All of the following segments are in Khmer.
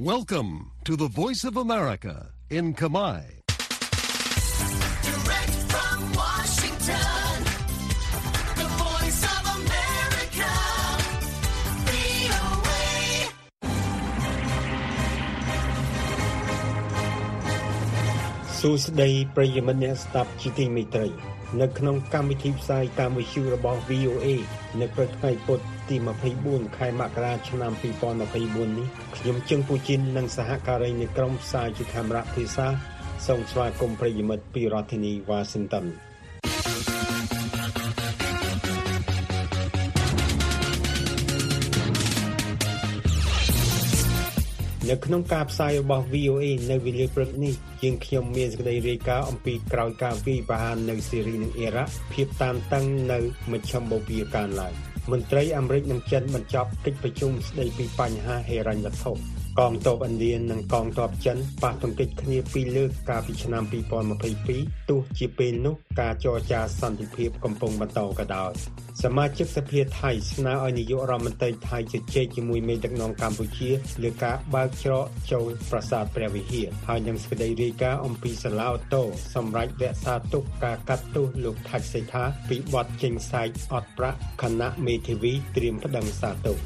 Welcome to the Voice of America in Kamai. Direct from Washington, the voice of America, VOA. សួស្តីប្រិយមិត្តអ្នកស្ដាប់ជាទីមេត្រី នៅក្នុងកម្មវិធីផ្សាយតាមវិទ្យុរបស់ VOA នៅព្រឹកថ្ងៃពុធ ទី24ខែមករាឆ្នាំ2024នេះខ្ញុំជឹងពូជីននិងសហការីនៃក្រុមផ្សាយជាកាមេរ៉ាភាសាសូមស្វាគមន៍ប្រិយមិត្តពីរដ្ឋធានី Washington នៅក្នុងការផ្សាយរបស់ VOA នៅវេលាព្រឹកនេះយើងខ្ញុំមានសេចក្តីរាយការណ៍អំពីក្រោយការវាយប្រហារនៅស៊េរីនិងអ៊ីរ៉ាក់ភាពតានតឹងនៅមជ្ឈមបូព៌ាកើនឡើង មន្ត្រីអាមេរិកនិងចិនបញ្ចប់កិច្ចប្រជុំស្តីពីបញ្ហាហិរញ្ញវត្ថុ កងទ័ពឥណ្ឌានិងកងទ័ពចិនប៉ះទង្គិចគ្នាពីរលើកកាលពីឆ្នាំ2022ទោះជាពេលនោះការចរចាសន្តិភាពកំពុងបន្តក៏ដោយសមាជិកសភាថៃស្នើឲ្យនាយករដ្ឋមន្ត្រីថៃជជែកជាមួយមេដឹកនាំកម្ពុជាលើការបើកច្រកចូលប្រាសាទព្រះវិហារហើយនឹងសេចក្តីរាយការណ៍អំពីសាឡាអូតូសម្រាប់រក្សាទុកការកាត់ទោសលោកថាច់សេដ្ឋាពីបទចេញផ្សាយអត់ប្រាក់គណៈមេធាវីត្រៀមប្តឹងសាទោស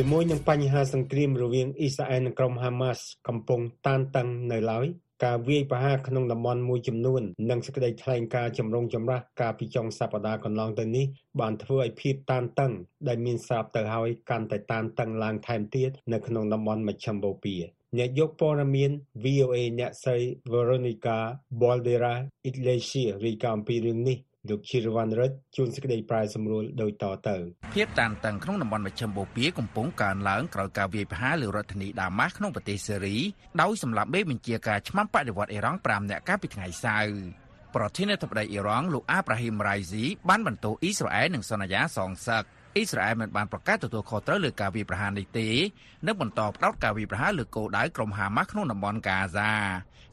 ជាមួយនឹងបញ្ហាសង្គ្រាមរវាងអ៊ីស្រាអែលនិងក្រុមហាម៉ាស់កំពុងតានតឹងនៅឡើយការវាយប្រហារក្នុងតំបន់មួយចំនួននិងសេចក្តីថ្លែងការណ៍ចម្រុងចម្រាសកាលពីចុងសប្តាហ៍កន្លងទៅនេះបានធ្វើឲ្យភាពតានតឹងដែលមានស្រាប់ទៅហើយកាន់តែតានតឹងឡើងថែមទៀតនៅក្នុងតំបន់មជ្ឈមបូព៌ាអ្នកយកព័ត៌មាន VOA អ្នកស្រី Veronica Baldera Iglesias រាយការណ៍អំពីរឿងនេះ លោកជីរវ៉ាន់រិទ្ធជួនសេចក្តីប្រាយសម្រួលដូចតទៅភាពតានតឹងក្នុងតំបន់មជ្ឈមបូព៌ាកំពុងកើនឡើងក្រោយការវាយប្រហារលើរដ្ឋធានីដាម៉ាស់ក្នុងប្រទេសសេរីដោយសម្លាប់មេបញ្ជាការឆ្មាំបដិវត្តអ៊ីរ៉ង់5នាក់កាលពីថ្ងៃសៅរ៍ប្រធានាធិបតីអ៊ីរ៉ង់លោកអាប្រាហ៊ីមរ៉ៃស៊ីបានបន្ទោសអ៊ីស្រាអែលនឹងសន្យាសងសឹកអ៊ីស្រាអែលមិនបានប្រកាសទទួលខុសត្រូវលើការវាយប្រហារនេះទេនិងបន្តផ្ដោតការវាយប្រហារលើគោលដៅក្រុមហាម៉ាស់ក្នុងតំបន់កាហ្សា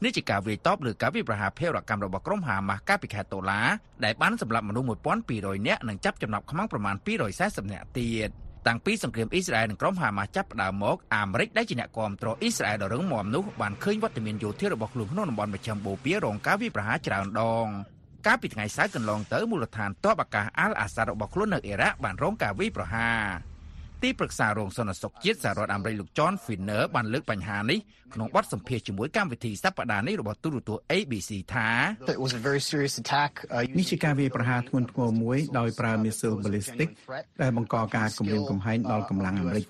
នេះជាការវាយតបលើការវាយប្រហារភេរវកម្មរបស់ក្រុមហាម៉ាស់កាលពីខែតុលាដែលបានសម្លាប់មនុស្ស1200នាក់និងចាប់ចំណាប់ខ្មាំងប្រមាណ240នាក់ទៀតតាំងពីសង្គ្រាមអ៊ីស្រាអែលនិងក្រុមហាម៉ាស់ចាប់ផ្ដើមមកអាមេរិកដែលជាអ្នកគាំទ្រអ៊ីស្រាអែលដ៏រឹងមាំនោះបានឃើញវត្តមានយោធារបស់ខ្លួនក្នុងតំបន់មជ្ឈមបូព៌ារងការវាយប្រហារច្រើនដងកាលពីថ្ងៃសៅរ៍កន្លងទៅមូលដ្ឋានទ័ពអាកាសអាល់អាសាដរបស់ខ្លួននៅអ៊ីរ៉ាក់បានរងការវាយប្រហារ ទីប្រឹក្សារងសន្តិសុខជាតិសហរដ្ឋអាមេរិកលោក John Finner បានលើកបញ្ហានេះក្នុងបទសម្ភាសន៍ជាមួយកម្មវិធីសប្តាហ៍នេះរបស់ទូរទស្សន៍ ABC ថា It was a very serious attack. Uh, នេះជាការវាយប្រហារធ្ងន់ធ្ងរមួយដោយប្រើមីស៊ីលបាឡីស្ទិកដែលបង្កការគំរាមកំហែងដល់កម្លាំងអាមេរិក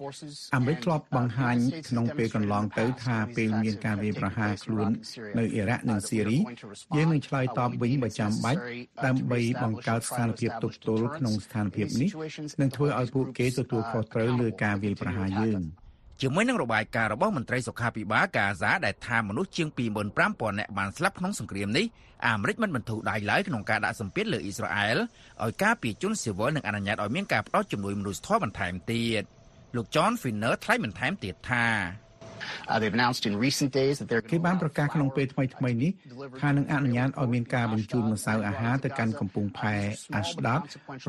អាមេរិកធ្លាប់បង្ហាញក្នុងពេលកន្លងទៅថាពេលមានការវាយប្រហារខ្លួននៅអ៊ីរ៉ាក់និងស៊ីរីយើងនឹងឆ្លើយតបវិញបើចាំបាច់ដើម្បីបង្កើតស្ថានភាពទប់ទល់ក្នុងស្ថានភាពនេះនិងធ្វើឲ្យពួកគេទទួលខុសត្រូវលើការវាយប្រហារយើងជាមួយនឹងរបាយការណ៍របស់មន្ត្រីសុខាភិបាលកាហ្សាដែលថាមនុស្សជាង25,000នាក់បានស្លាប់ក្នុងសង្គ្រាមនេះអាមេរិកមិនបន្ធូរដៃឡើយក្នុងការដាក់សម្ពាធលើអ៊ីស្រាអែលឲ្យការពារជនស៊ីវិលនិងអនុញ្ញាតឲ្យមានការផ្តល់ជំនួយមនុស្សធម៌បន្ថែមទៀតលោក John Finner ថ្លែងបន្ថែមទៀតថា uh, they've announced in recent days that they're គេបានប្រកាសក្នុងពេលថ្មីៗនេះថានឹងអនុញ្ញាតឲ្យមានការបញ្ជូនម្សៅអាហារទៅកាន់កំពង់ផែអាស្ដាត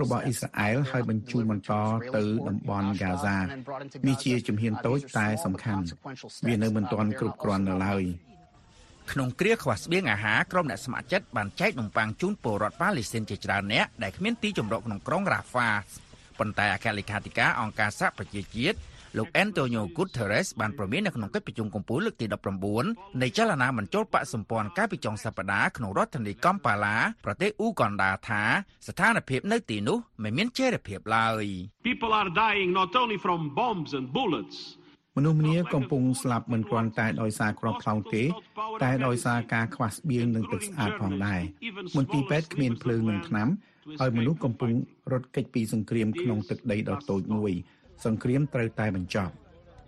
របស់អ៊ីស្រាអែលហើយបញ្ជូនបន្តទៅតំបន់ហ្គាហ្សានេះជាជំហានតូចតែសំខាន់វានៅមិនទាន់គ្រប់គ្រាន់នៅឡើយក្នុងគ្រាខ្វះស្បៀងអាហារក្រុមអ្នកស្ម័គ្រចិត្តបានចែកនំប៉័ងជូនពលរដ្ឋប៉ាឡេស៊ីនជាច្រើនអ្នកដែលគ្មានទីជម្រកក្នុងក្រុងរ៉ាហ្វាប៉ុន្តែអគ្គលេខាធិការអង្គការសហប្រជាជាតិ លោក Antonio Guterres បានប្រមាននៅក្នុងកិច្ចប្រជុំកំពូលលើកទី19នៃចលនាបញ្ចូលបកសម្ព័ន្ធកាលពីចុងសប្តាហ៍ក្នុងរដ្ឋធានីកំប៉ាឡាប្រទេសអ៊ូកណ្ដាថាស្ថានភាពនៅទីនោះមិនមានចីរភាពឡើយ People are dying not only from bombs and bullets. មនុស្សម្នាកំពុងស្លាប់មិនគ្រាន់តែដោយសារគ្រាប់ខ្លោងទេតែដោយសារការខ្វះស្បៀងនិងទឹកស្អាតផងដែរមន្ទីរពេទ្យគ្មានភ្លើងនិងថ្នាំហើយមនុស្សកំពុងរត់គេចពីសង្គ្រាមក្នុងទឹកដីដ៏តូចមួយ សង្គ្រាមត្រូវតែបញ្ចប់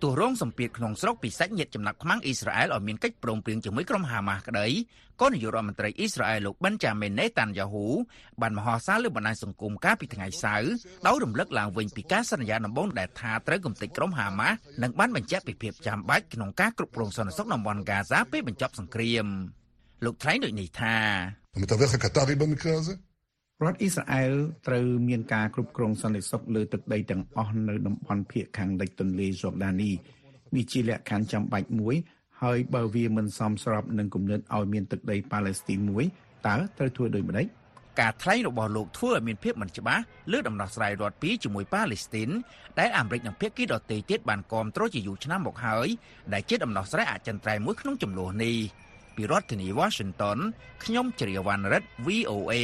ទោះរងសម្ពាធក្នុងស្រុកពីសាច់ញាតិចំណាប់ខ្មាំងអ៊ីស្រាអែលឲ្យមានកិច្ចព្រមព្រៀងជាមួយក្រុមហាម៉ាស់ក្តីក៏នាយករដ្ឋមន្ត្រីអ៊ីស្រាអែលលោកប៊ិនចាមីនណេតានយ៉ាហ៊ូបានមហោសារលើបណ្ដាញសង្គមកាលពីថ្ងៃសៅរ៍ដោយរំលឹកឡើងវិញពីការសន្យាដំបូងដែលថាត្រូវកំទេចក្រុមហាម៉ាស់និងបានបញ្ជាក់ពីភាពចាំបាច់ក្នុងការគ្រប់គ្រងសន្តិសុខតំបន់ហ្គាហ្សាពេលបញ្ចប់សង្គ្រាមលោកថ្លែងដូចនេះថា រដ្ឋអ៊ីស្រាអែលត្រូវមានការគ្រប់គ្រងសន្តិសុខលើទឹកដីទាំងអស់នៅតំបន់ភាគខាងលិចទន្លេយូដានីនេះជាលក្ខខណ្ឌចាំបាច់មួយ ហើយបើវាមិនសមស្របនឹងគំនិតឲ្យមានទឹកដីប៉ាឡេស្ទីនមួយតើត្រូវធ្វើដូចម្តេចការថ្លែងរបស់លោកធ្វើឲ្យមានភាពមិនច្បាស់លើដំណោះស្រាយរដ្ឋពីរជាមួយប៉ាឡេស្ទីនដែលអាមេរិកនិងភាគីដទៃទៀតបានគាំទ្រជាយូរឆ្នាំមកហើយដែលជាដំណោះស្រាយអចិន្ត្រៃយ៍មួយក្នុងចំនួននេះពីរដ្ឋធានី Washington ខ្ញុំជ្រាវណ្ណរិទ្ធ VOA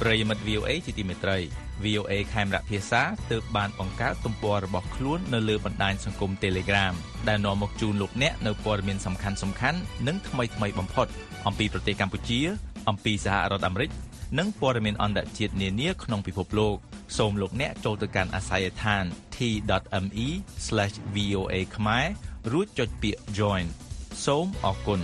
ប្រិយមិត្ត VOA ជាទីមេត្រី VOA ខេមរៈភាសាទើបបានបង្កើតទំព័ររបស់ខ្លួននៅលើបណ្ដាញសង្គម Telegram ដែលនាំមកជូនលោកអ្នកនៅព័ត៌មានសំខាន់សំខាន់និងថ្មីថ្មីបំផុត អំពីប្រទេសកម្ពុជា អំពីសហរដ្ឋអាមេរិកនិងព័ត៌មានអន្តរជាតិនានាក្នុងពិភពលោកសូមលោកអ្នកចូលទៅកាន់អាស័យដ្ឋាន t.me/voa ខ្មែររួចចុចពាក្យ join សូមអរគុណ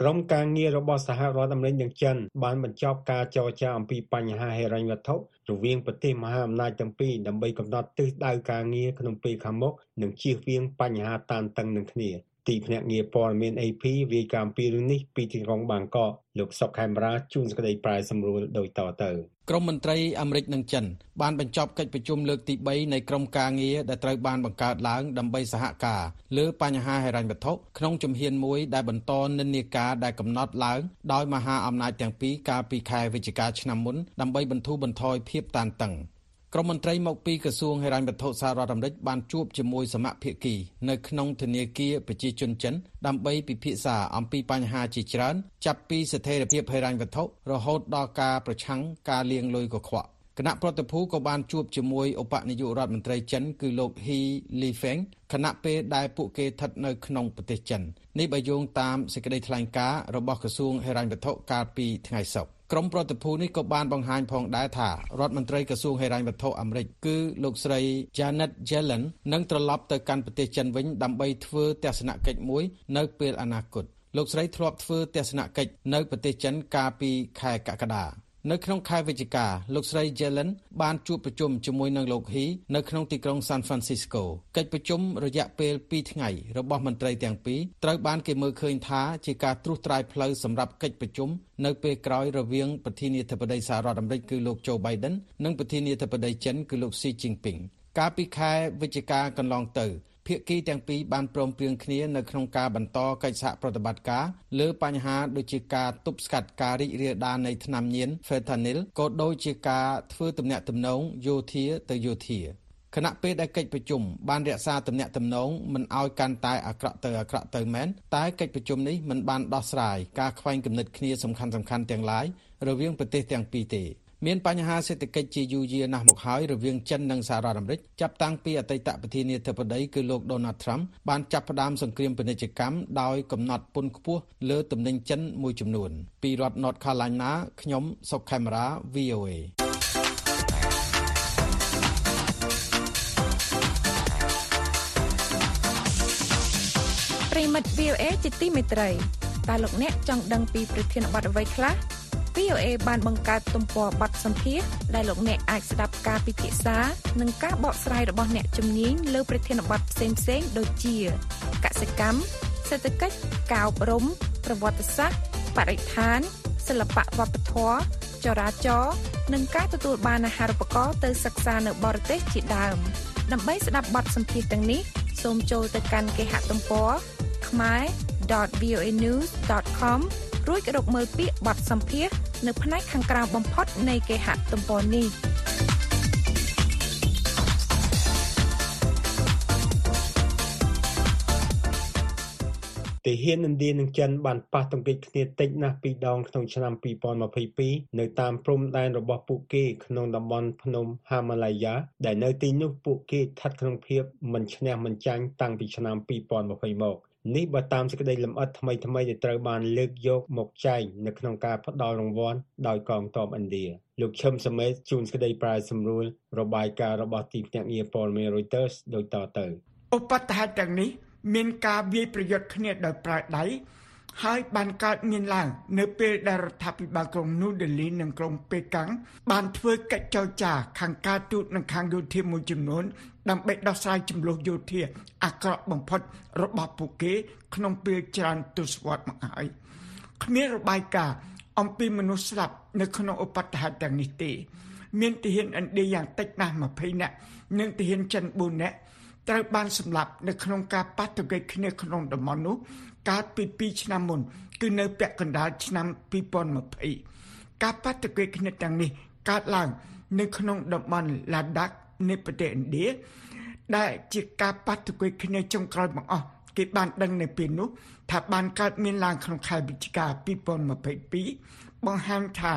ក្រុមការងាររបស់សហរដ្ឋអាមេរិកនិងចិនបានបញ្ចប់ការចរចាអំពីបញ្ហាហិរញ្ញវត្ថុរវាងប្រទេសមហាអំណាចទាំងពីរដើម្បីកំណត់ទិសដៅការងារក្នុងពេលខាងមុខនិងជៀសវាងបញ្ហាតានតឹងនឹងគ្នា ទីភ្នាក់ងារព័ត៌មាន AP រាយការណ៍ពីរឿងនេះពីទីក្រុងបាងកកលោកសុកខេមរាជួនសេចក្តីប្រាយសម្រួលដោយតទៅក្រមមន្ត្រីអាមេរិកនិងចិនបានបញ្ចប់កិច្ចប្រជុំលើកទី3នៃក្រុមការងារដែលត្រូវបានបង្កើតឡើងដើម្បីសហការលើបញ្ហាហិរញ្ញវត្ថុក្នុងជំហានមួយដែលបន្តនិន្នាការដែលកំណត់ឡើងដោយមហាអំណាចទាំងពីរកាលពីខែវិច្ឆិកាឆ្នាំមុនដើម្បីបន្ធូរបន្ថយភាពតានតឹង។ ក្រុមមន្ត្រីមកពីក្រសួងហិរញ្ញវត្ថុសហរដ្ឋអាមេរិកបានជួបជាមួយសមាភិកីនៅក្នុងធនាគារប្រជាជនចិនដើម្បីពិភាក្សាអំពីបញ្ហាជាច្រើន ចាប់ពីស្ថិរភាពហិរញ្ញវត្ថុរហូតដល់ការប្រឆាំងការលាងលុយកខ្វក់គណៈប្រតិភូក៏បានជួបជាមួយឧបនាយករដ្ឋមន្ត្រីចិនគឺលោកហ៊ីលីហ្វេងគណៈពេលដែលពួកគេស្ថិតនៅក្នុងប្រទេសចិននេះបើយោងតាមសេចក្តីថ្លែងការណ៍របស់ក្រសួងហិរញ្ញវត្ថុកាលពីថ្ងៃសុក្រ ក្រុមប្រតិភូនេះក៏បានបង្ហាញផងដែរថារដ្ឋមន្ត្រីក្រសួងហិរញ្ញវត្ថុអាមេរិកគឺលោកស្រី Janet Yellen នឹងត្រឡប់ទៅកាន់ប្រទេសចិនវិញដើម្បីធ្វើទស្សនកិច្ចមួយនៅពេលអនាគតលោកស្រីធ្លាប់ធ្វើទស្សនកិច្ចនៅប្រទេសចិនកាលពីខែកក្កដា នៅក្នុងខែវិច្ឆិកាលោកស្រី Yellen បានជួបប្រជុំជាមួយនឹងលោក He នៅក្នុងទីក្រុង San Francisco កិច្ចប្រជុំរយៈពេល2ថ្ងៃរបស់មន្ត្រីទាំងពីរត្រូវបានគេមើលឃើញថាជាការត្រួសត្រាយផ្លូវសម្រាប់កិច្ចប្រជុំនៅពេលក្រោយរវាងប្រធានាធិបតីសហរដ្ឋអាមេរិកគឺលោក Joe Biden និងប្រធានាធិបតីចិនគឺលោក Xi Jinping កាលពីខែវិច្ឆិកាកន្លងទៅ ភាគីទាំងពីរបានព្រមព្រៀងគ្នានៅក្នុងការបន្តកិច្ចសហប្រតិបត្តិការលើបញ្ហាដូចជាការទប់ស្កាត់ការរីករាលដាលនៃថ្នាំញៀន Fentanyl ក៏ដូចជាការធ្វើទំនាក់ទំនងយោធាទៅយោធាគណៈពេលដែលកិច្ចប្រជុំបានរក្សាទំនាក់ទំនងមិនឲ្យកាន់តែអាក្រក់ទៅអាក្រក់ទៅមែនតែកិច្ចប្រជុំនេះមិនបានដោះស្រាយការខ្វែងគំនិតគ្នាសំខាន់ៗទាំងឡាយរវាងប្រទេសទាំងពីរទេ មានបញ្ហាសេដ្ឋកិច្ចជាយូរយារណាស់មកហើយរវាងចិននិងសហរដ្ឋអាមេរិកចាប់តាំងពីអតីតប្រធានាធិបតីគឺលោក Donald Trump បានចាប់ផ្ដើមសង្គ្រាមពាណិជ្ជកម្មដោយកំណត់ពន្ធខ្ពស់លើទំនិញចិនមួយចំនួន ពីរដ្ឋ North Carolina ខ្ញុំសុកខេមរា VOA ប្រិមិត្ត VOA ជាទីមេត្រីតើលោកអ្នកចង់ដឹងពីប្រធានបទអ្វីខ្លះ VOA បានបង្កើតទំព័រប័ណ្ណសម្ភារដែលលោកអ្នកអាចស្ដាប់ការពិភាក្សានិងការបកស្រាយរបស់អ្នកជំនាញលើប្រធានបទផ្សេងៗដូចជាកសិកម្មសេដ្ឋកិច្ចការអប់រំប្រវត្តិសាស្ត្របរិស្ថានសិល្បៈវប្បធម៌ចរាចរណ៍និងការទទួលបានអាហារូបករណ៍ទៅសិក្សានៅបរទេសជាដើមដើម្បីស្ដាប់បទសម្ភាសន៍ទាំងនេះសូមចូលទៅកាន់គេហទំព័រ khmer.voanews.com រួចរកមើលពាក្យបទសម្ភាសនៅផ្នែកខាងក្រៅបំផុតនៃគេហទំព័រនេះទាហានឥណ្ឌានិងចិនបានប៉ះទង្គិចគ្នាតិចណាស់ពីរដងក្នុងឆ្នាំ2022នៅតាមព្រំដែនរបស់ពួកគេក្នុងតំបន់ភ្នំហាម៉ាឡាយ៉ាដែលនៅទីនោះពួកគេស្ថិតក្នុងភាពមិនឈ្នះមិនចាញ់តាំងពីឆ្នាំ2020មក នេះបើតាមសេចក្តីលម្អិតថ្មីថ្មីដែលត្រូវបានលើកយកមកចែងនៅក្នុងការផ្ដល់រង្វាន់ដោយកងទ័ពឥណ្ឌាលោកឈឹមសមេតជួនសេចក្តីប្រាយសម្រួលរបាយការណ៍របស់ទីភ្នាក់ងារព័ត៌មាន Reuters ដូចតទៅឧបតហេតុទាំងនេះមានការវាយប្រយុទ្ធគ្នាដោយប្រើដៃ ហើយបានកើតមានឡើងនៅពេលដែលរដ្ឋាភិបាលក្រុងនូដេលីនិងក្រុងប៉េកាំងបានធ្វើកិច្ចចរចាខាងការទូតនិងខាងយោធាមួយចំនួនដើម្បីដោះស្រាយចំនួនយោធាអាក្រក់បំផុតរបស់ពួកគេ ក្នុងពេលច្រើនទសវត្សរ៍មកហើយគ្មានរបាយការណ៍អំពីមនុស្សស្លាប់នៅក្នុងឧបទ្ទហេតុទាំងនេះទេមានទាហានឥណ្ឌាយ៉ាងតិចណាស់20នាក់និងទាហានចិន4នាក់ត្រូវបានសម្លាប់នៅក្នុងការប៉ះទង្គិចគ្នាក្នុងតំបន់នោះ កាលពី2ឆ្នាំមុន គឺនៅពាក់កណ្ដាលឆ្នាំ2020ការប៉ះទង្គិចគ្នាទាំងនេះកើតឡើងនៅក្នុងតំបន់ឡាដាក់នៃប្រទេសឥណ្ឌាដែលជាការប៉ះទង្គិចគ្នាចុងក្រោយបង្អស់គេបានដឹងនៅពេលនោះថាបានកើតមានឡើងក្នុងខែវិច្ឆិកា2022បង្ហាញថា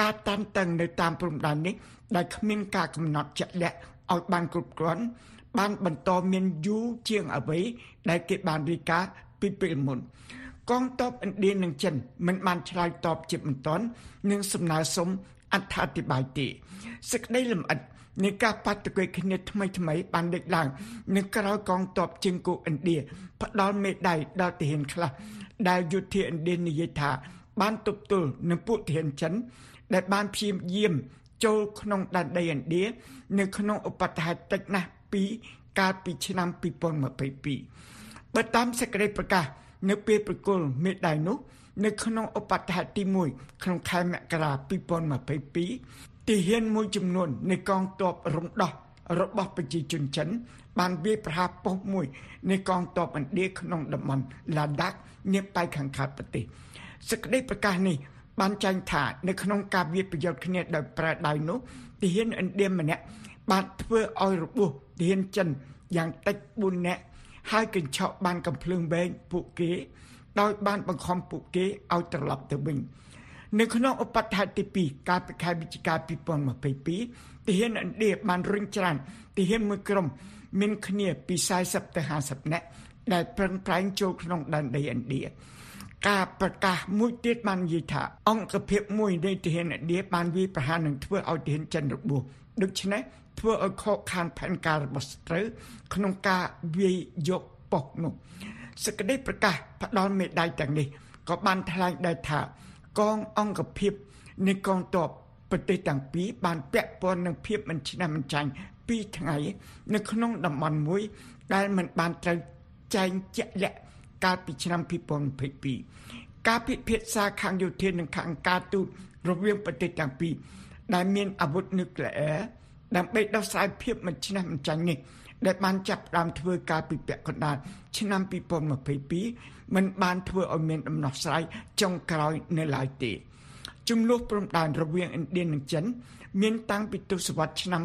ការតានតឹងនៅតាមព្រំដែននេះដែលគ្មានការកំណត់ជាក់លាក់ឲ្យបានគ្រប់គ្រាន់បានបន្តមានយូរជាងអ្វីដែលគេបានរាយការណ៍ ពីពេលមុនកងទ័ពឥណ្ឌានិងចិនមិនបានឆ្លើយតបជាបន្ទាន់នឹងសំណើសុំអត្ថាធិប្បាយទេសេចក្តីលម្អិតនៃការបាតុកិច្ចគ្នាថ្មីថ្មីបានលេចឡើងនៅក្រៅកងទ័ពជើងគោកឥណ្ឌាផ្ដាល់មេដៃដល់ទាហានខ្លះដែលយុធាឥណ្ឌានិយាយថាបានទប់ទល់នឹងពួកទាហានចិន ដែលបានព្យាយាមចូលក្នុងដែនដីឥណ្ឌានៅក្នុងឧបទ្ទហេតុតិចណាស់ពីកាលពីឆ្នាំ2022 បើតាមសេចក្តីប្រកាសនៅពេលប្រគល់មេដាយនោះនៅក្នុងឧបទ្ទហេតុទី1ក្នុងខែមករា2022ទាហានមួយចំនួននៃកងទ័ពរំដោះរបស់ប្រជាជនចិន បានវាយប្រហារប៉ុស្តិ៍មួយនៃកងទ័ពឥណ្ឌាក្នុងតំបន់ឡាដាក់នាប៉ៃខាងកើតប្រទេសសេចក្តីប្រកាសនេះបានចែងថានៅក្នុងការវាយប្រយុទ្ធគ្នាដោយប្រើដៃនោះទាហានឥណ្ឌាម្នាក់បានធ្វើឲ្យរបួសទាហានចិនយ៉ាងតិច4នាក់ ហើយកញ្ឆក់បានកំភ្លើងវែងពួកគេ ដោយបានបង្ខំពួកគេឲ្យត្រឡប់ទៅវិញនៅក្នុងឧបទ្ទហេតុទី2កាលពីខែវិច្ឆិកា2022ទាហានឥណ្ឌាបានរុញច្រានទាហានមួយក្រុម មានគ្នាពី40ទៅ50នាក់ដែលប្រឹងប្រែងចូលក្នុងដែនដីឥណ្ឌា ការប្រកាសមួយទៀតបាននិយាយថា អង្គភាពមួយនៃទាហានឥណ្ឌាបានវាយប្រហារនឹងធ្វើឲ្យទាហានចិនរបួសដូច្នេះធ្វើឲ្យខកខានផែនការរបស់ស្ត្រូវក្នុងការវាយយកប៉ុស្តិ៍នោះសេចក្តីប្រកាសផ្ដល់មេដាយទាំងនេះក៏បានថ្លែងដែរថាកងអង្គភាពនៃកងទ័ពប្រទេសទាំងពីរបានពាក់ព័ន្ធនឹងភាពមិនឆ្នះមិនចាញ់ពីរថ្ងៃ នៅក្នុងតំបន់មួយ ដែលមិនបានត្រូវចែងជាក់លាក់ កាលពីឆ្នាំ2022ការពិភាក្សាខាងយោធានិងខាងការទូតរវាងប្រទេសទាំងពីរដែលមានអាវុធនុយក្លេអ៊ែរដើម្បីដោះស្រាយភាពមិនឆ្នះមិនចាញ់នេះដែលបានចាប់ផ្ដើមធ្វើការពីពាក់កណ្ដាលឆ្នាំ2022មិនបានធ្វើឲ្យមានដំណោះស្រាយចុងក្រោយនៅឡើយទេចំនួនព្រំដែនរវាងឥណ្ឌានិងចិន មានតាំងពីទសវត្សរ៍ឆ្នាំ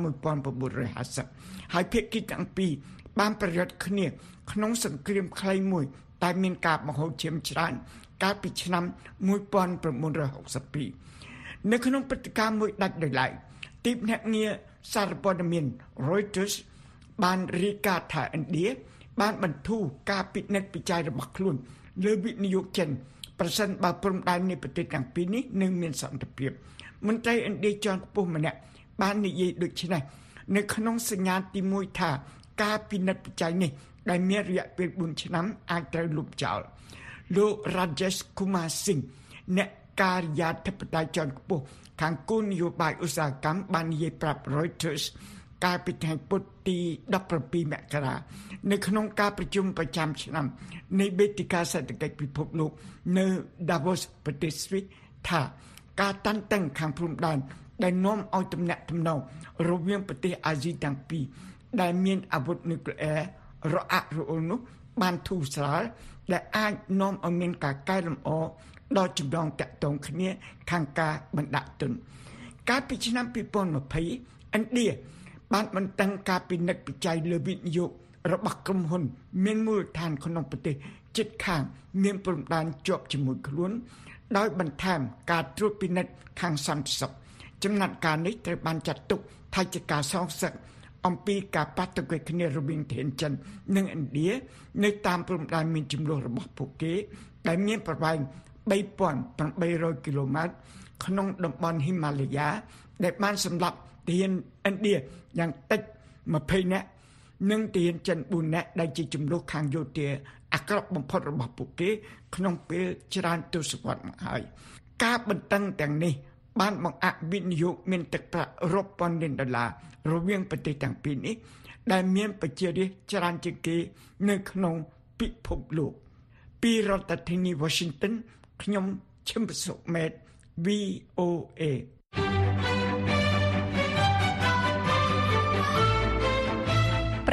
1950ហើយភាគីទាំងពីរបានប្រយុទ្ធគ្នា ក្នុងសង្គ្រាមខ្លីមួយ តែមានការបង្ហូរឈាមច្រើនកាលពីឆ្នាំ1962នៅក្នុងព្រឹត្តិការណ៍មួយដាច់ដោយឡែកទីភ្នាក់ងារសារព័ត៌មាន Reuters បានរាយការណ៍ថាឥណ្ឌាបានបន្ធូរការពិនិត្យពិច័យរបស់ខ្លួនលើវិនិយោគចិនប្រសិនបើព្រំដែននៃប្រទេសទាំងពីរនេះនឹងមានសន្តិភាពមន្ត្រីឥណ្ឌាជាន់ខ្ពស់ម្នាក់បាននិយាយដូចនេះនៅក្នុងសញ្ញាទី1ថាការពិនិត្យពិច័យនេះ ដែលមានរយៈពេល4ឆ្នាំអាចត្រូវលុបចោលលោក Rajesh Kumar Singh អ្នកការិយាធិបតេយ្យជាន់ខ្ពស់ខាងគោលនយោបាយឧស្សាហកម្មបាននិយាយប្រាប់ Reuters កាលពីថ្ងៃពុធទី17មករានៅក្នុងការប្រជុំប្រចាំឆ្នាំនៃវេទិកាសេដ្ឋកិច្ចពិភពលោកនៅ Davos ប្រទេសស្វីសថាការតាន់តឹងខាងព្រំដែនដែលនាំឲ្យទំនាក់ទំនងរវាងប្រទេសអាស៊ីទាំងពីរដែលមានអាវុធនុយក្លេអ៊ែរ រអាក់រអួលនោះ បានធូរស្រាលដែលអាចនាំឲ្យមានការកែលម្អដល់ចំណងតាក់ទងគ្នាខាងការបណ្ដាក់ទុនកាលពីឆ្នាំ2020ឥណ្ឌាបានបន្តឹងការពិនិត្យពិច័យលើវិនិយោគរបស់ក្រុមហ៊ុន មានមូលដ្ឋានក្នុងប្រទេសជិតខាង មានព្រំដែនជាប់ជាមួយខ្លួន ដោយបន្ថែមការត្រួតពិនិត្យខាងសន្តិសុខចំណាត់ការនេះត្រូវបានចាត់ទុកថាជាការសងសឹក អំពីការបាតុកិច្ចគ្នារវាងប្រទេសចិននិងឥណ្ឌានៅតាមព្រំដែនមានចំនួនរបស់ពួកគេ ដែលមានប្រវែង3800គីឡូម៉ែត្រក្នុងតំបន់ហ៊ីម៉ាឡាយ៉ាដែលបានសម្លាប់ទាហានឥណ្ឌាយ៉ាងតិច20នាក់និងទាហានចិន4នាក់ដែលជាចំនួនខាងយោធាអាក្រក់បំផុតរបស់ពួកគេ ក្នុងពេលច្រើនទសវត្សរ៍មកហើយការបន្តឹងទាំងនេះ បានបង្អាក់វិនិយោគមានទឹកប្រាក់រាប់ពាន់លានដុល្លាររវាងប្រទេសទាំងពីរនេះ ដែលមានប្រជារាស្ត្រច្រើនជាងគេ នៅក្នុងពិភពលោក ពីរដ្ឋធានី Washington ខ្ញុំឈឹមសុមេត VOA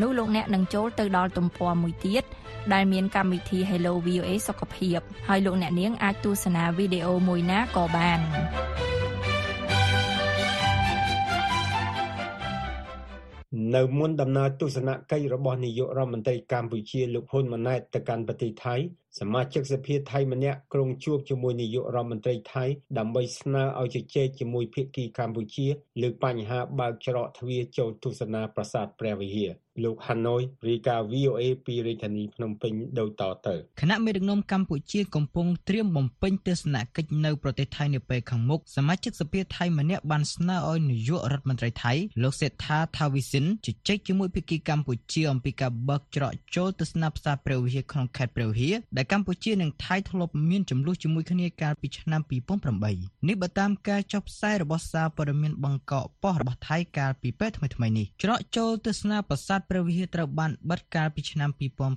នោះលោកអ្នកនឹងចូលទៅដល់ទំព័រមួយទៀតដែលមានកម្មវិធី Hello VOA សុខភាពហើយលោកអ្នកនាងអាចទស្សនាវីដេអូមួយណាក៏បាននៅមុនដំណើរទស្សនកិច្ចរបស់នាយករដ្ឋមន្ត្រីកម្ពុជាលោកហ៊ុនម៉ាណែតទៅកាន់ប្រទេសថៃសមាជិកសភាថៃម្នាក់ក្រុងជួបជាមួយនាយករដ្ឋមន្ត្រីថៃដើម្បីស្នើឲ្យជជែកជាមួយភាគីកម្ពុជាលើបញ្ហាបើកច្រកទ្វារចូលទស្សនាប្រាសាទព្រះវិហារ លោកហាណូយរីកា VOA ពីរាជធានីភ្នំពេញដូចតទៅគណៈមេដឹកនាំកម្ពុជាកំពុងត្រៀមបំពេញទស្សនកិច្ចនៅប្រទេសថៃនាពេលខាងមុខសមាជិកសភាថៃម្នាក់បានស្នើឲ្យនាយករដ្ឋមន្ត្រីថៃលោកសេដ្ឋាថាវីសិនជជែកជាមួយភាគីកម្ពុជាអំពីការបើកច្រកចូលទស្សនាប្រាសាទព្រះវិហារក្នុងខេត្តព្រះវិហារដែលកម្ពុជានិងថៃធ្លាប់មានចំនួនជាមួយគ្នាកាលពីឆ្នាំ2008នេះបើតាមការចុះផ្សាយរបស់សារព័ត៌មានបង្កក់ប៉ុស្តិ៍របស់ថៃកាលពីពេលថ្មីៗនេះច្រកចូលទស្សនាប្រាសាទព្រះវិហារត្រូវបានបិទកាលពីឆ្នាំ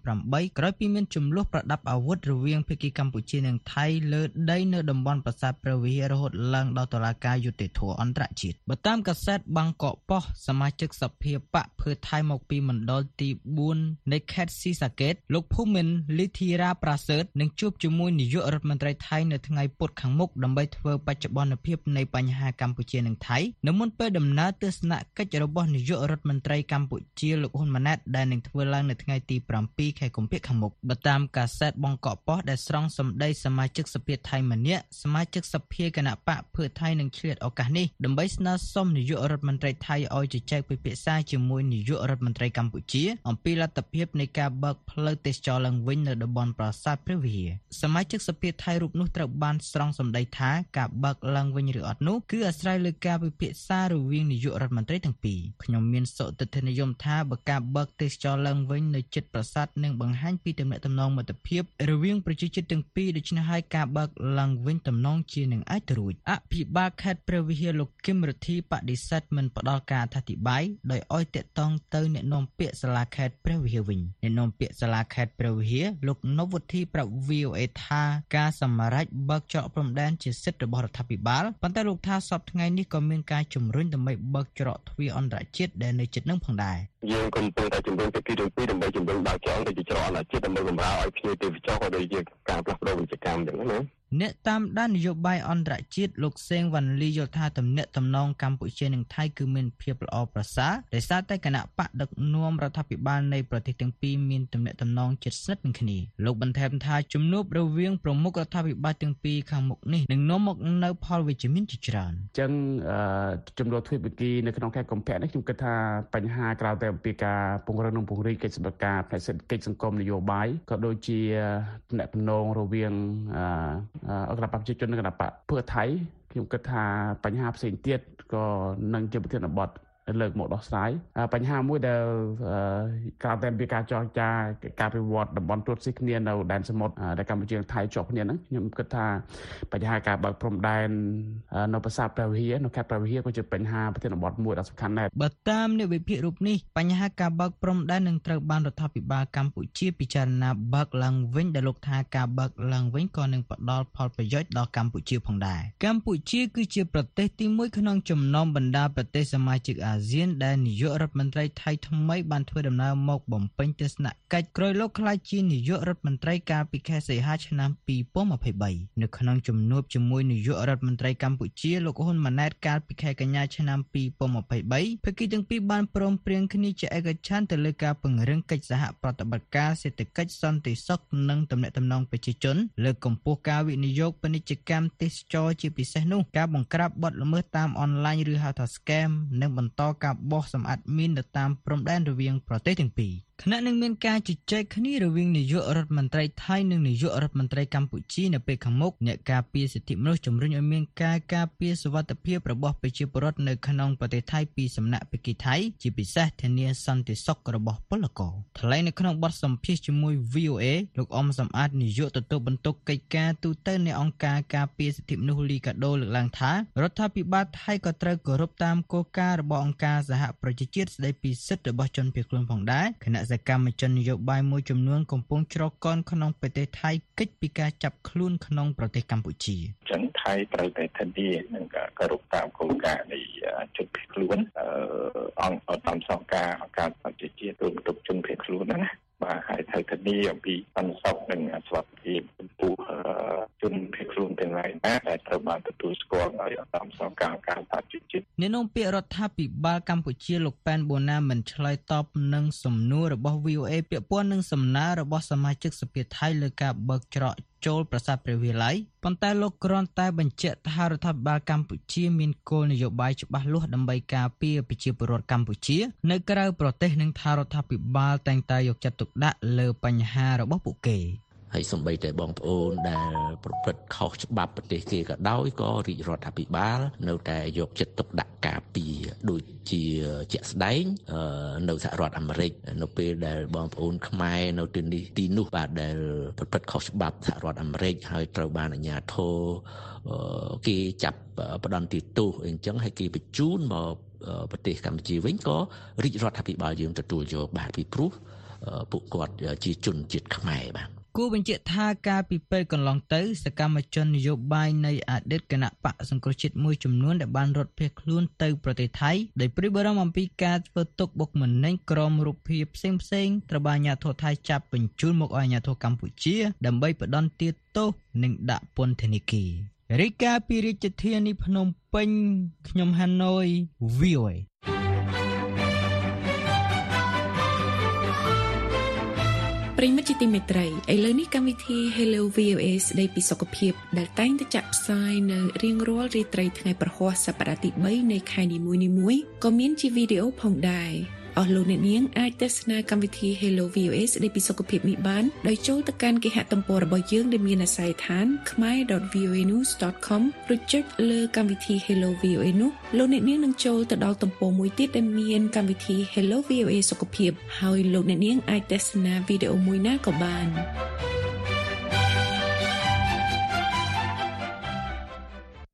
2008ក្រោយពីមានចំនួនប្រដាប់អាវុធរវាងភាគីកម្ពុជានិងថៃលើដីនៅតំបន់ប្រាសាទព្រះវិហាររហូតឡើងដល់តុលាការយុត្តិធម៌អន្តរជាតិបើតាមកាសែតបាងកកប៉ុស្តិ៍សមាជិកសភាបកភឿថៃមកពីមណ្ឌលទី4នៃខេត្តស៊ីសាកេតលោកភូមិន្ទលីធីរ៉ាប្រាសើតនឹងជួបជាមួយនាយករដ្ឋមន្ត្រីថៃនៅថ្ងៃពុធខាងមុខដើម្បីធ្វើបច្ចុប្បន្នភាពនៃបញ្ហាកម្ពុជានិងថៃនៅមុនពេលដំណើរទស្សនកិច្ចរបស់នាយករដ្ឋមន្ត្រីកម្ពុជាលោកហ៊ុនម៉ាណែតដែលនឹងធ្វើឡើងនៅថ្ងៃទី7ខែកុម្ភៈខាងមុខបើតាមកាសែតបង្កក់ប៉ុស្តិ៍ដែលស្រង់សម្ដីសមាជិកសភាថៃម្នាក់សមាជិកសភាគណៈបកភឿថៃនឹងឆ្លៀតឱកាសនេះដើម្បីស្នើសុំនាយករដ្ឋមន្ត្រីថៃឲ្យជជែកពិភាក្សាជាមួយនាយករដ្ឋមន្ត្រីកម្ពុជាអំពីលទ្ធភាពនៃការបើកផ្លូវទេសចរឡើងវិញនៅតំបន់ប្រាសាទព្រះវិហារសមាជិកសភាថៃរូបនោះត្រូវបានស្រង់សម្ដីថាការបើកឡើងវិញឬអត់នោះគឺអាស្រ័យលើការពិភាក្សារវាងនាយករដ្ឋមន្ត្រីទាំងពីរខ្ញុំមានសុទិដ្ឋិនិយមថាបើការបើកទេសចរឡើងវិញនៅចិត្តប្រាសាទនឹងបង្ហាញពីទំនាក់ទំនងមិត្តភាពរវាងប្រជាជាតិទាំងពីរដូច្នេះហើយការបើកឡើងវិញទំនងជានឹងអាចទៅរួចអភិបាលខេត្តព្រះវិហារលោកគឹមរិទ្ធីបដិសេធមិនផ្ដល់ការអធិប្បាយដោយឲ្យតាក់ទងទៅអ្នកនាំពាក្យសាលាខេត្តព្រះវិហារវិញអ្នកនាំពាក្យសាលាខេត្តព្រះវិហារលោកនវុធីប្រាប់ VOA ថាការសម្រេចបើកច្រកព្រំដែនជាសិទ្ធិរបស់រដ្ឋាភិបាលប៉ុន្តែលោកថាសពថ្ងៃនេះក៏មានការជំរុញដើម្បីបើកច្រកទ្វារអន្តរជាតិដែលនៅជិតនឹងផងដែរ យើងកំពុងតែជំរុញភាគីទាំងពីរដើម្បីជំរុញបើកច្រកទៅជាច្រកអន្តរជាតិដើម្បីបម្រើឲ្យភ្ញៀវទេសចរក៏ដូចជាការផ្លាស់ប្ដូរវិជ្ជាកម្មអញ្ចឹងណា អ្នកតាមដាននយោបាយអន្តរជាតិលោកសេងវ៉ាន់លីយល់ថាទំនាក់ទំនងកម្ពុជានិងថៃគឺមានភាពល្អប្រសើរដោយសារតែគណៈបកដឹកនាំរដ្ឋាភិបាលនៃប្រទេសទាំងពីរមានទំនាក់ទំនងជិតស្និទ្ធនឹងគ្នាលោកបន្ថែមថាជំនួបរវាងប្រមុខរដ្ឋាភិបាលទាំងពីរខាងមុខនេះនឹងនាំមកនូវផលវិជ្ជមានជាច្រើនអញ្ចឹងចំនួនទ្វេភាគីនៅក្នុងខេត្តកំពៈនេះខ្ញុំគិតថាបញ្ហាក្រៅតែអំពីការពង្រឹងនិងពង្រីកកិច្ចសម្បត្តិការផ្នែកសេដ្ឋកិច្ចសង្គមនយោបាយក៏ដូចជាទំនាក់ទំនងរវាងគណៈបកប្រជាជននិងគណៈបកភឿថៃខ្ញុំគិតថាបញ្ហាផ្សេងទៀតក៏នឹងជាប្រធានបទ លើកមកដោះស្រាយបញ្ហាមួយដែលក្រៅតែពីការចរចាការវិវត្តតំបន់ទូតស៊ីគ្នានៅដែនសមុទ្រដែលកម្ពុជានិងថៃជាប់គ្នាហ្នឹងខ្ញុំគិតថាបញ្ហាការបើកព្រំដែននៅប្រាសាទព្រះវិហារនៅខេត្តព្រះវិហារក៏ជាបញ្ហាប្រធានបទមួយដ៏សំខាន់ដែរបើតាមអ្នកវិភាគរូបនេះបញ្ហាការបើកព្រំដែននឹងត្រូវបានរដ្ឋាភិបាលកម្ពុជាពិចារណាបើកឡើងវិញដែលលោកថាការបើកឡើងវិញក៏នឹងផ្ដល់ផលប្រយោជន៍ដល់កម្ពុជាផងដែរកម្ពុជាគឺជាប្រទេសទី1ក្នុងចំណោមបណ្ដាប្រទេសសមាជិកអាអាស៊ានដែលនាយករដ្ឋមន្ត្រីថៃថ្មីបានធ្វើដំណើរមកបំពេញទស្សនកិច្ចក្រោយលោកក្លាយជានាយករដ្ឋមន្ត្រីកាលពីខែសីហាឆ្នាំ2023នៅក្នុងជំនួបជាមួយនាយករដ្ឋមន្ត្រីកម្ពុជាលោកហ៊ុនម៉ាណែតកាលពីខែកញ្ញាឆ្នាំ2023ភាគីទាំងពីរបានព្រមព្រៀងគ្នាជាឯកច្ឆន្ទទៅលើការពង្រឹងកិច្ចសហប្រតិបត្តិការសេដ្ឋកិច្ចសន្តិសុខនិងទំនាក់ទំនងប្រជាជនលើកកម្ពស់ការវិនិយោគពាណិជ្ជកម្មទេសចរជាពិសេសនោះការបង្ក្រាបបទល្មើសតាមអនឡាញឬហៅថា scam និងបន្តការបោះសម្អាតមីននៅតាមព្រំដែនរវាងប្រទេសទាំងពីរខណៈនឹងមានការជជែកគ្នារវាងនាយករដ្ឋមន្ត្រីថៃនិងនាយករដ្ឋមន្ត្រីកម្ពុជានៅពេលខាងមុខអ្នកការពារសិទ្ធិមនុស្សជំរុញឲ្យមានការការពារសុវត្ថិភាពរបស់ប្រជាពលរដ្ឋនៅក្នុងប្រទេសថៃពីសំណាក់ភាគីថៃជាពិសេសធានាសន្តិសុខរបស់ពលករថ្លែងនៅក្នុងបទសម្ភាសន៍ជាមួយ VOA លោកអមសំអាតនាយកទទួលបន្ទុកកិច្ចការទូតនៃអង្គការការពារសិទ្ធិមនុស្សលីកាដូលើកឡើងថារដ្ឋាភិបាលថៃក៏ត្រូវគោរពតាមគោលការណ៍របស់អង្គការសហប្រជាជាតិស្តីពីសិទ្ធិរបស់ជនភៀសខ្លួនផងដែរខណៈសកម្មជននយោបាយមួយចំនួនកំពុងច្រកកនក្នុងប្រទេសថៃកិច្ចពីការចាប់ខ្លួនក្នុងប្រទេសកម្ពុជាចឹងថៃត្រូវតែធានានឹងគោរពតាមគោលការណ៍នៃជនភៀសខ្លួនអង្គតាមសង្ការអង្គការសហប្រជាជាតិរួមទុកជនភៀសខ្លួនណាបាទហើយត្រូវធានាអំពីសន្តិសុខនិងសុខភាពចំពោះជនភៀសខ្លួនទាំងឡាយណាដែលត្រូវបានទទួលស្គាល់ដោយអង្គការសង្ការការសហជីវជាតិ អ្នកនាំពាក្យរដ្ឋាភិបាលកម្ពុជាលោកប៉ែនបូណាមិនឆ្លើយតបនឹងសំណួររបស់ VOA ពាក់ព័ន្ធនឹងសំណើរបស់សមាជិកសភាថៃលើការបើកច្រកចូលប្រាសាទព្រះវិហារប៉ុន្តែលោកគ្រាន់តែបញ្ជាក់ថារដ្ឋាភិបាលកម្ពុជាមានគោលនយោបាយច្បាស់លាស់ដើម្បីការពារប្រជាពលរដ្ឋកម្ពុជា នៅក្រៅប្រទេសនិងថារដ្ឋាភិបាលតែងតែយកចិត្តទុកដាក់លើបញ្ហារបស់ពួកគេ ហើយសំបីតែបងប្អូនដែលប្រព្រឹត្តខុសច្បាប់ប្រទេសគេក៏ដោយក៏រាជរដ្ឋាភិបាល នៅតែយកចិត្តទុកដាក់ការពារដូចជាជាក់ស្ដែងនៅសហរដ្ឋអាមេរិកនៅពេលដែលបងប្អូនខ្មែរនៅទីនេះទីនោះបាទដែលប្រព្រឹត្តខុសច្បាប់សហរដ្ឋអាមេរិកហើយត្រូវបានអាជ្ញាធរគេចាប់ផ្ដន្ទាទោសអីចឹងហើយគេបញ្ជូនមកប្រទេសកម្ពុជាវិញក៏រាជរដ្ឋាភិបាលយើងទទួលយកបាទពីព្រោះពួកគាត់ជាជនជាតិខ្មែរបាទ គូបញ្ជាក់ថាការពីពេលកន្លងទៅ សកម្មជននយោបាយនៃអតីតគណៈបកសង្គ្រោះជាតិមួយចំនួនដែលបានរត់ភៀសខ្លួនទៅប្រទេសថៃដោយព្រួយបារម្ភអំពីការធ្វើទុកបុកម្នេញក្រមរូបភាពផ្សេងផ្សេងត្រូវបានអាជ្ញាធរថៃចាប់បញ្ជូនមកឲ្យអាជ្ញាធរកម្ពុជា ដើម្បីផ្ដន់ទាទោសនិងដាក់ពន្ធនាគាររាយការណ៍ពីរាជធានីភ្នំពេញខ្ញុំហាណូយ VOA ប្រិមិត្តជាទីមេត្រីឥឡូវនេះកម្មវិធី Hello VOA ស្ដីពីសុខភាព ដែលតែងតែចាក់ផ្សាយនៅរៀងរាល់រាត្រីថ្ងៃប្រហ័សសប្តាហ៍ទី3នៃខែនីមួយៗក៏មានជាវីដេអូផងដែរ អស់លោកអ្នកនាងអាចទស្សនាកម្មវិធី Hello VOA ស្ដីពីសុខភាពនេះបានដោយចូលទៅកាន់គេហទំព័ររបស់យើងដែលមានអាស័យដ្ឋាន khmer.voanews.com ឬចុចលើកម្មវិធី Hello VOA នោះលោកអ្នកនាងនឹងចូលទៅដល់ទំព័រមួយទៀតដែលមានកម្មវិធី Hello VOA សុខភាពហើយលោកអ្នកនាងអាចទស្សនាវីដេអូមួយណាក៏បាន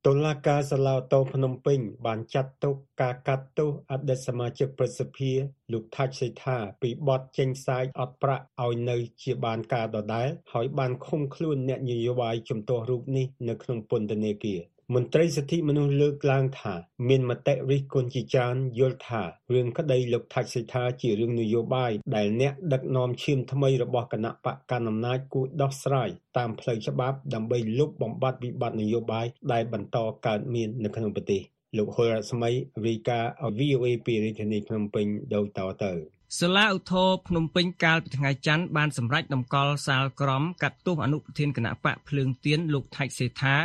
តុលាការសាឡាវតូភ្នំពេញ បានចាត់ទុកការកាត់ទោសអតីតសមាជិកប្រសិទ្ធិលោកថាច់សេដ្ឋាពីបទចេញផ្សាយអត់ប្រាក់ឲ្យនៅជាបានការដដែលហើយបានឃុំខ្លួនអ្នកនយោបាយជំទាស់រូបនេះនៅក្នុងពន្ធនាគារ មន្ត្រីសិទ្ធិមនុស្សលើកឡើងថាមានមតិរិះគន់ជាច្រើនយល់ថារឿងក្តីលោកថាច់សេដ្ឋាជារឿងនយោបាយដែលអ្នកដឹកនាំឈាមថ្មីរបស់គណៈបកកណ្ដាលអំណាចគួរដោះស្រាយតាមផ្លូវច្បាប់ដើម្បីលុបបំបាត់វិបត្តិនយោបាយដែលបន្តកើតមាននៅក្នុងប្រទេសលោកហុលរស្មីរីកាឲ្យ VOA ពីរាជធានីភ្នំពេញដូចតទៅសាលាឧទ្ធរភ្នំពេញកាលពីថ្ងៃច័ន្ទបានសម្រេចតម្កល់សាលក្រមកាត់ទោសអនុប្រធានគណៈបកភ្លើងទៀនលោកថៃសេថា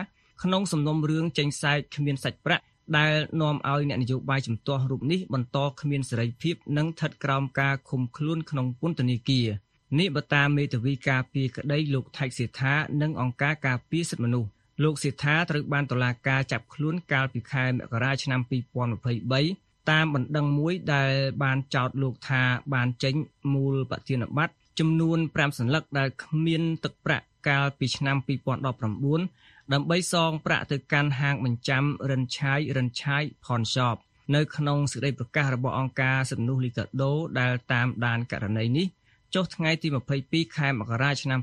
ក្នុងសំណុំរឿងចេញសែកគ្មានសាច់ប្រាក់ដែលនាំឲ្យអ្នកនយោបាយជំទាស់រូបនេះបន្តគ្មានសេរីភាពនិងស្ថិតក្រោមការឃុំខ្លួនក្នុងពន្ធនាគារនេះបតាមេធាវីការពីក្តីលោកថៃសេដ្ឋានិងអង្គការការពារសិទ្ធិមនុស្សលោកសេដ្ឋាត្រូវបានតុលាការចាប់ខ្លួនកាលពីខែមករាឆ្នាំ2023តាមបណ្ដឹងមួយដែលបានចោទលោកថាបានចេញមូលបទានបត្រចំនួន5សន្លឹកដែលគ្មានទឹកប្រាក់កាលពីឆ្នាំ2019 ដើម្បីសងប្រាក់ទៅកាន់ហាងបញ្ចាំរិនឆាយរិនឆាយផនឆបនៅក្នុងសេចក្តីប្រកាសរបស់អង្គការសិទ្ធិមនុស្សលីកាដូដែលតាមដានករណីនេះចុះថ្ងៃទី22ខែមករាឆ្នាំ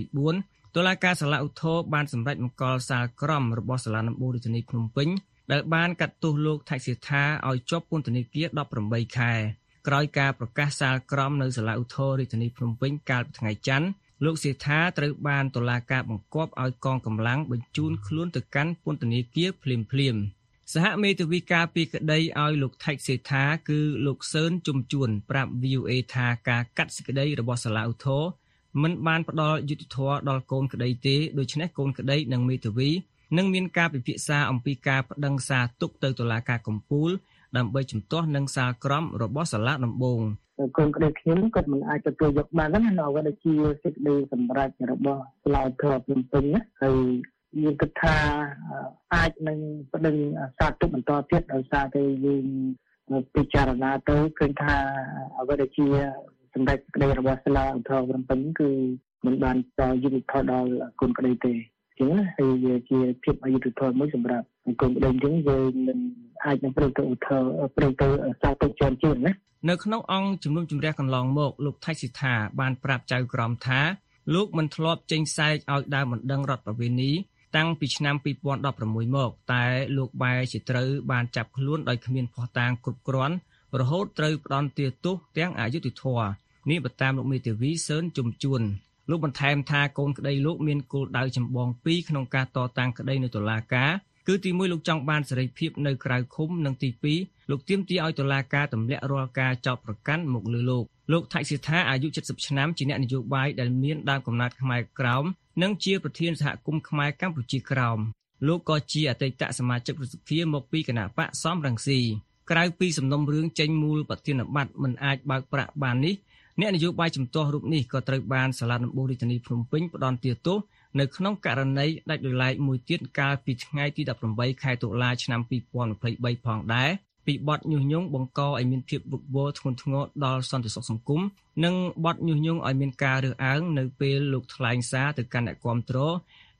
2024តុលាការសាលាឧទ្ធរបានសម្រេចបង្កល់សាលក្រមរបស់សាលាដំបូងរាជធានីភ្នំពេញដែលបានកាត់ទោសលោកថៃសិដ្ឋាឲ្យជាប់ពន្ធនាគារ18ខែក្រោយការប្រកាសសាលក្រមនៅសាលាឧទ្ធររាជធានីភ្នំពេញកាលពីថ្ងៃច័ន្ទ លោកសេដ្ឋាត្រូវបានតុលាការបង្គាប់ឲ្យកងកម្លាំងបញ្ជូនខ្លួនទៅកាន់ពន្ធនាគារភ្លាមភ្លាមសហមេធាវីការពីក្តីឲ្យលោកថៃសេដ្ឋាគឺលោកសឿនជំជួនប្រាប់ VOA ថាការកាត់សេចក្តីរបស់សាលាឧទ្ធរមិនបានផ្ដល់យុត្តិធម៌ដល់កូនក្តីទេដូច្នេះកូនក្តីនិងមេធាវីនឹងមានការពិភាក្សាអំពីការប្តឹងសារទុកទៅតុលាការកំពូលដើម្បីជំទាស់នឹងសាលក្រមរបស់សាលាដំបង កូនក្តីខ្ញុំគាត់មិនអាចទទួលយកបានណានៅអ្វីដែលជាសេចក្តីសម្រេចរបស់ស្លាវធរភ្នំពេញហើយយើងគិតថាអាចនឹងប្តឹងសារទុកបន្តទៀតដោយសារតែយើងពិចារណាទៅឃើញថាអ្វីដែលជាសម្ដេចក្តីរបស់សាលាឧទ្ធរភ្នំពេញគឺមិនបានតយុទ្ធធម៌ដល់គុណក្តីទេចឹងណាហើយវាជាភាពអយុត្តិធម៌មួយសម្រាប់គុណក្តីចឹងយើងមិន អាចនឹងព្រឹកទៅឧទ្ធរព្រឹកទៅសារទុកច្រើនជាងណានៅក្នុងអង្គជំនុំជម្រះកន្លងមកលោកថៃសិដ្ឋាបានប្រាប់ចៅក្រមថាលោកមិនធ្លាប់ចេញសែកឲ្យដើមបណ្ដឹងរដ្ឋប្រវេណីតាំងពីឆ្នាំ2016មកតែលោកបែរជាត្រូវបានចាប់ខ្លួនដោយគ្មានភស្តុតាងគ្រប់គ្រាន់រហូតត្រូវផ្ដន់ទាទោសទាំងអយុធធរនេះបើតាមលោកមេធាវីសឿនជំជួនលោកបន្ថែមថាកូនក្តីលោកមានគោលដៅចម្បងពីរក្នុងការតតាំងក្តីនៅតុលាការ គឺទី1លោកចង់បានសេរីភាពនៅក្រៅឃុំនិងទី2លោកទាមទារឲ្យតុលាការទម្លាក់រាល់ការចោទប្រកាន់មកលើលោកលោកថៃសិដ្ឋាអាយុ70ឆ្នាំជាអ្នកនយោបាយដែលមានដើមកំណត់ខ្មែរក្រោមនិងជាប្រធានសហគមន៍ខ្មែរកម្ពុជាក្រោមលោកក៏ជាអតីតសមាជិកប្រសិទ្ធិមកពីគណៈបកសំរងស៊ីក្រៅពីសំណុំរឿងចេញមូលប្រធានបတ်មិនអាចបើកប្រាក់បាននេះ អ្នកនយោបាយជំទាស់រូបនេះក៏ត្រូវបានសាលាដំបងរាជធានីភ្នំពេញផ្ដន្ទាទោសនៅក្នុងករណីដាច់ដោយឡែកមួយទៀតកាលពីថ្ងៃទី18ខែតុលាឆ្នាំ2023ផងដែរពីបទញុះញង់បង្កឲ្យមានភាពវឹកវរធ្ងន់ធ្ងរដល់សន្តិសុខសង្គមនិងបទញុះញង់ឲ្យមានការរើសអើងនៅពេលលោកថ្លែងសារទៅកាន់អ្នកគាំទ្រ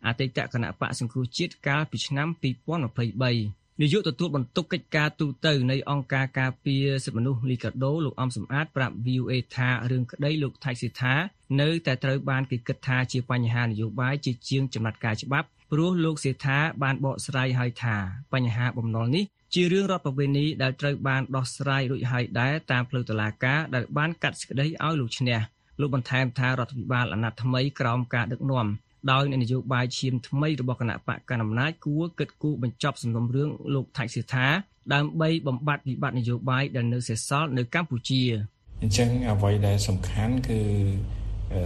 អតីតគណៈបកសង្គ្រោះជាតិកាលពីឆ្នាំ2023 នាយកទទួលបន្ទុកកិច្ចការទូតទៅនៃអង្គការការពារសិទ្ធិមនុស្សលីកាដូលោកអំសំអាតប្រាប់ VOA ថារឿងក្តីលោកថៃសិដ្ឋានៅតែត្រូវបានគេគិតថាជាបញ្ហានយោបាយជាជាងចំណាត់ការច្បាប់ព្រោះលោកសេដ្ឋាបានបកស្រាយហើយថាបញ្ហាបំណុលនេះជារឿងរដ្ឋប្រវេណីដែលត្រូវបានដោះស្រាយរួចហើយដែរតាមផ្លូវតុលាការដែលបានកាត់សេចក្តីឲ្យលោកឈ្នះលោកបន្ថែមថារដ្ឋាភិបាលអាណត្តិថ្មីក្រោមការដឹកនាំ ដោយនយោបាយឈាមថ្មីរបស់គណៈបកកណ្ដាលអំណាចគួរគិតគូរបញ្ចប់សំណុំរឿងលោកថៃសិដ្ឋាដើម្បីបំបត្តិវិបត្តិនយោបាយដែលនៅសេសសល់នៅកម្ពុជាអញ្ចឹងអ្វីដែលសំខាន់គឺអឺ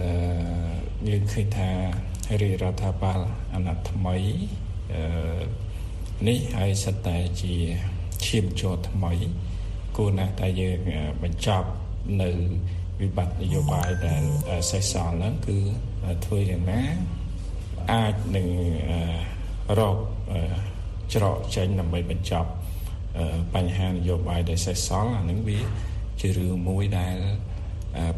យើងឃើញថារាជរដ្ឋាភិបាលអាណត្តិថ្មីអឺនេះហើយសិតតែជាឈាមជ័រថ្មីគួរណាស់តែយើងបញ្ចប់នៅវិបត្តិនយោបាយដែលសេសសល់ហ្នឹងគឺធ្វើយ៉ាងណា អាចនឹងរកច្រកចេញដើម្បីបញ្ចប់បញ្ហានយោបាយដែលសេសសល់អានឹងវាជារឿងមួយដែល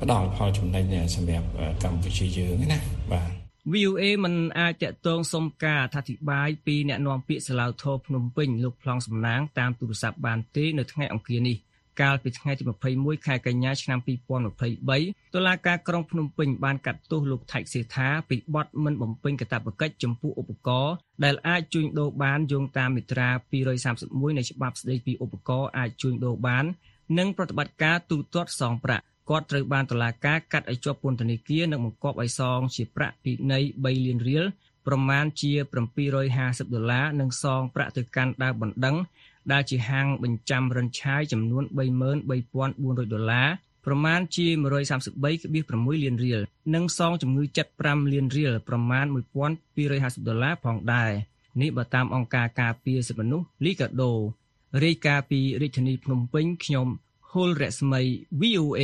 ផ្ដល់ផលចំណេញសម្រាប់កម្ពុជាយើងណាបាទ VOA មិនអាចតកតងសុំការអធិប្បាយពីអ្នកនាំពាក្យសាឡាវធរភ្នំពេញលោកប្លង់សំណាងតាមទូរស័ព្ទបានទេនៅថ្ងៃអង្គារនេះ កាលពីថ្ងៃទី21ខែកញ្ញាឆ្នាំ2023តុលាការក្រុងភ្នំពេញបានកាត់ទោសលោកថៃសេដ្ឋាពីបទមិនបំពេញកាតព្វកិច្ចចំពោះឧបករណ៍ដែលអាចជួញដូរបានយោងតាមមាត្រា231នៃច្បាប់ស្តីពីឧបករណ៍អាចជួញដូរបាន និងប្រតិបត្តិការទូទាត់សងប្រាក់គាត់ត្រូវបានតុលាការកាត់ឲ្យជាប់ពន្ធនាគារនិងបង្គាប់ឲ្យសងជាប្រាក់ពិន័យ3លានរៀលប្រមាណជា750ដុល្លារនិងសងប្រាក់ទៅកាន់ដើមបណ្ដឹង ដែលជាហាងបញ្ចាំរិនឆាយចំនួន33,400ដុល្លារប្រមាណជា133.6លានរៀលនិងសងជំងឺចិត្ត5លានរៀលប្រមាណ1250ដុល្លារផងដែរនេះបើតាមអង្គការការពារសិទ្ធិមនុស្សលីកាដូរាយការណ៍ពីរាជធានីភ្នំពេញខ្ញុំហុលរស្មី VOA